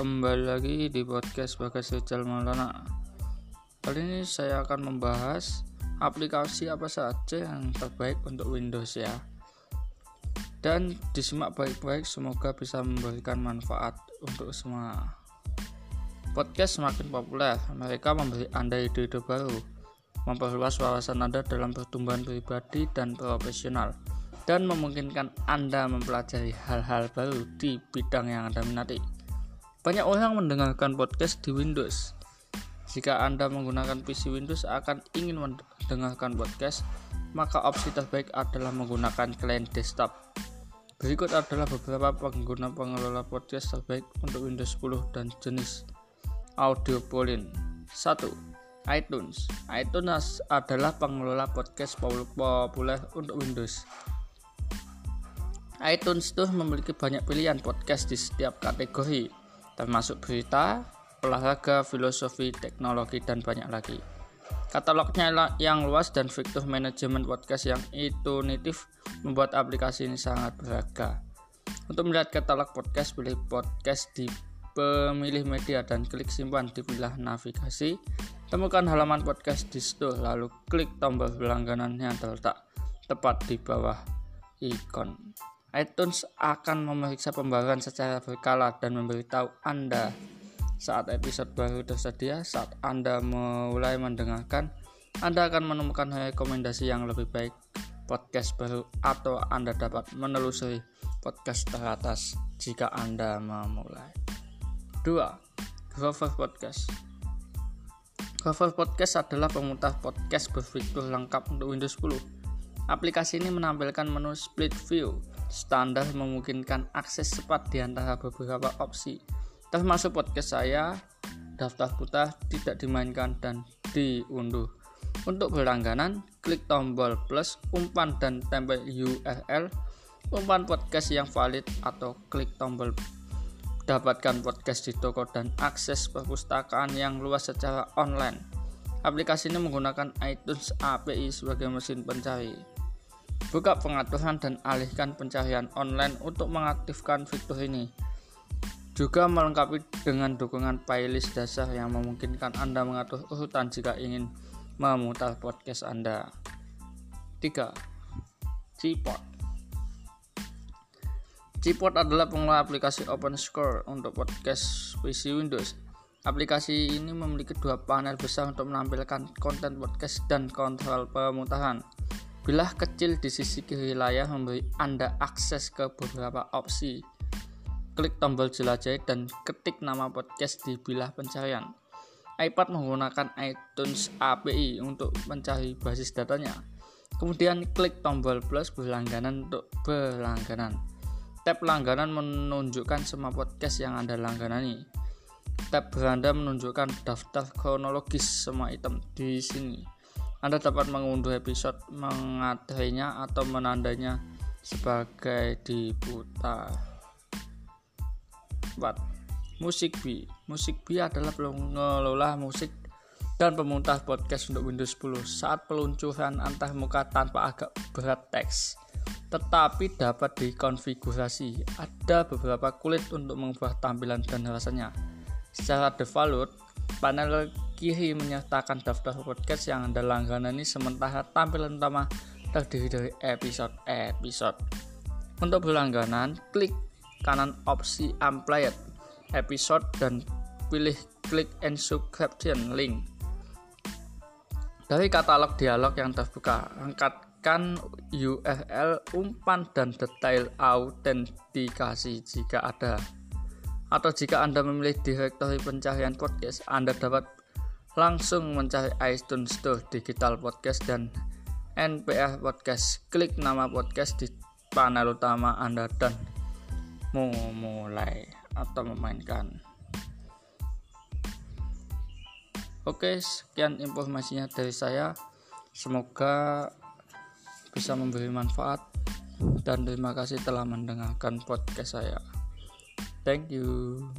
Kembali lagi di podcast Bagas Rizal Maulana. Kali ini saya akan membahas aplikasi apa saja yang terbaik untuk Windows ya. Dan disimak baik-baik semoga bisa memberikan manfaat untuk semua. Podcast semakin populer, mereka memberi Anda ide-ide baru Memperluas wawasan Anda dalam pertumbuhan pribadi dan profesional dan memungkinkan Anda mempelajari hal-hal baru di bidang yang Anda minati. Banyak orang mendengarkan podcast di Windows. Jika Anda menggunakan PC Windows akan ingin mendengarkan podcast, maka opsi terbaik adalah menggunakan klien desktop. Berikut adalah beberapa pengguna pengelola podcast terbaik untuk Windows 10 dan jenis audio polin. 1. iTunes. iTunes adalah pengelola podcast populer untuk Windows iTunes tuh memiliki banyak pilihan podcast di setiap kategori, termasuk berita, olahraga, filosofi, teknologi, dan banyak lagi. Katalognya yang luas dan fitur manajemen podcast yang intuitif membuat aplikasi ini sangat berharga. Untuk melihat katalog podcast, pilih podcast di pemilih media dan klik simpan di pilihan navigasi. Temukan halaman podcast di situ, lalu klik tombol berlangganan yang terletak tepat di bawah ikon iTunes akan memeriksa pembaruan secara berkala dan memberitahu Anda saat episode baru tersedia. Saat Anda mulai mendengarkan, Anda akan menemukan rekomendasi yang lebih baik podcast baru atau Anda dapat menelusuri podcast teratas jika Anda memulai. 2. Grover Podcast Grover Podcast adalah pemutar podcast berfitur lengkap untuk Windows 10. Aplikasi ini menampilkan menu split view standar memungkinkan akses cepat di antara beberapa opsi, termasuk podcast saya, daftar putar tidak dimainkan dan diunduh. Untuk berlangganan, klik tombol plus, umpan dan tempel URL, umpan podcast yang valid atau klik tombol dapatkan podcast di toko dan akses perpustakaan yang luas secara online. Aplikasi ini menggunakan iTunes API sebagai mesin pencari. Buka pengaturan dan alihkan pencarian online untuk mengaktifkan fitur ini. Juga melengkapi dengan dukungan playlist dasar yang memungkinkan Anda mengatur urutan jika ingin memutar podcast Anda. 3. Cipot Cipot adalah pengelola aplikasi open source untuk podcast PC Windows. Aplikasi ini memiliki dua panel besar untuk menampilkan konten podcast dan kontrol pemutaran. Bilah kecil di sisi kiri layar memberi Anda akses ke beberapa opsi. Klik tombol jelajah dan ketik nama podcast di bilah pencarian. iPad menggunakan iTunes API untuk mencari basis datanya. Kemudian klik tombol plus berlangganan untuk berlangganan. Tab langganan menunjukkan semua podcast yang Anda langganani. Tab beranda menunjukkan daftar kronologis semua item di sini. Anda dapat mengunduh episode, mengatrainya atau menandanya sebagai diputar. 4. Musik B Musik B adalah pengelola musik dan pemutar podcast untuk Windows 10 saat peluncuran antar muka tanpa agak berat teks tetapi dapat dikonfigurasi ada beberapa kulit untuk mengubah tampilan dan rasanya secara default panel kiri menyertakan daftar podcast yang Anda langganani sementara tampilan utama terdiri dari episode-episode. Untuk berlangganan, klik kanan opsi Amplified episode dan pilih klik and subscription link. Dari katalog dialog yang terbuka, angkatkan URL, umpan, dan detail autentikasi jika ada. Atau jika Anda memilih direktori pencarian podcast, Anda dapat langsung mencari iTunes Store Digital Podcast dan NPR Podcast. Klik nama podcast di panel utama Anda dan memulai atau memainkan. Oke, sekian informasinya dari saya. Semoga bisa memberi manfaat dan terima kasih telah mendengarkan podcast saya. Thank you.